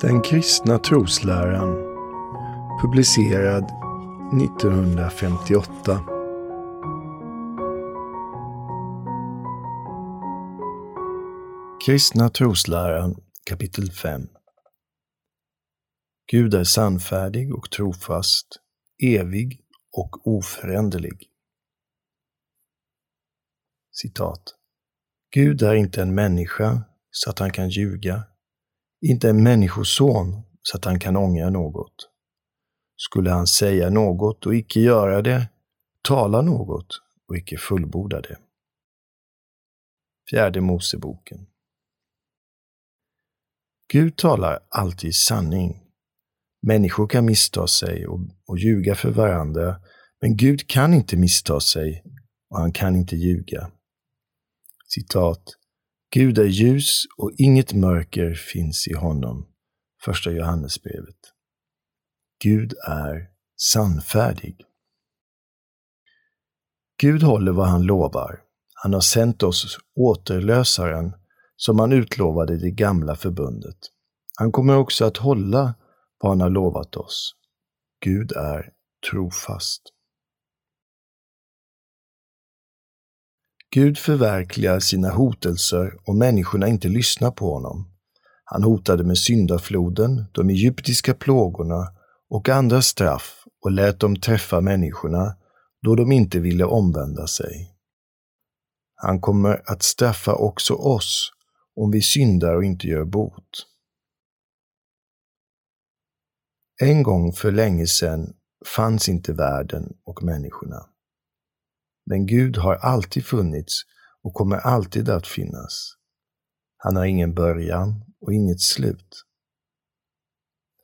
Den kristna trosläran publicerad 1958 Kristna trosläran kapitel 5 Gud är sannfärdig och trofast, evig och oföränderlig. Citat. Gud är inte en människa så att han kan ljuga inte en människoson så att han kan ångra något. Skulle han säga något och icke göra det, tala något och icke fullborda det. Fjärde Moseboken Gud talar alltid sanning. Människor kan missta sig och, och ljuga för varandra, men Gud kan inte missta sig och han kan inte ljuga. Citat Gud är ljus och inget mörker finns i honom. Första Johannesbrevet. Gud är sannfärdig. Gud håller vad han lovar. Han har sänt oss återlösaren som han utlovade i det gamla förbundet. Han kommer också att hålla vad han har lovat oss. Gud är trofast. Gud förverkligar sina hotelser om människorna inte lyssnar på honom. Han hotade med syndafloden, de egyptiska plågorna och andra straff och lät dem träffa människorna då de inte ville omvända sig. Han kommer att straffa också oss om vi syndar och inte gör bot. En gång för länge sedan fanns inte världen och människorna. Men Gud har alltid funnits och kommer alltid att finnas. Han har ingen början och inget slut.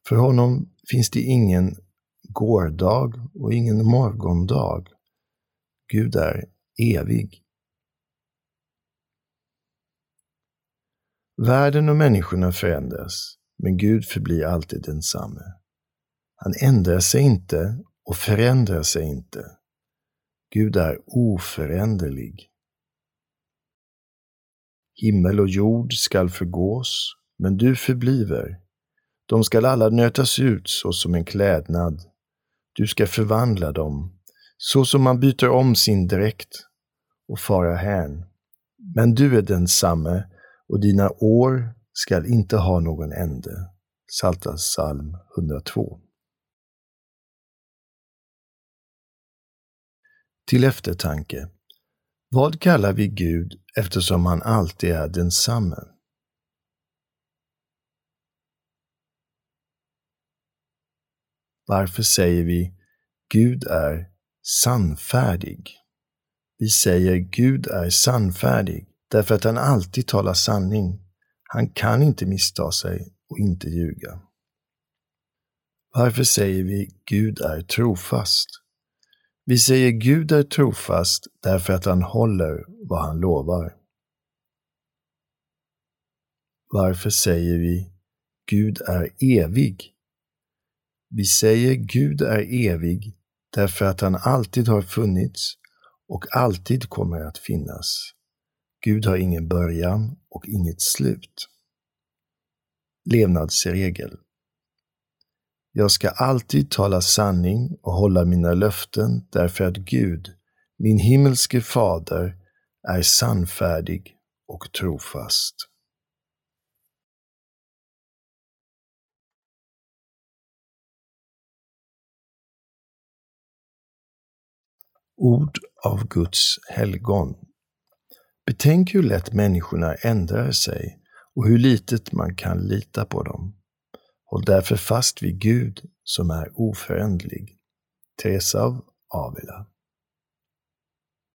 För honom finns det ingen gårdag och ingen morgondag. Gud är evig. Världen och människorna förändras, men Gud förblir alltid densamme. Han ändrar sig inte och förändrar sig inte. Gud är oföränderlig. Himmel och jord skall förgås, men du förbliver. De skall alla nötas ut så som en klädnad. Du ska förvandla dem, så som man byter om sin dräkt och fara hän. Men du är densamme, och dina år skall inte ha någon ände. Saltas psalm 102. Till eftertanke. Vad kallar vi Gud eftersom han alltid är densamme? Varför säger vi Gud är sannfärdig? Vi säger Gud är sannfärdig därför att han alltid talar sanning. Han kan inte missta sig och inte ljuga. Varför säger vi Gud är trofast? Vi säger Gud är trofast därför att han håller vad han lovar. Varför säger vi Gud är evig? Vi säger Gud är evig därför att han alltid har funnits och alltid kommer att finnas. Gud har ingen början och inget slut. Levnadsregel jag ska alltid tala sanning och hålla mina löften därför att Gud, min himmelske fader, är sannfärdig och trofast. Ord av Guds helgon. Betänk hur lätt människorna ändrar sig och hur litet man kan lita på dem. Håll därför fast vid Gud som är oföränderlig. Teresa av Avila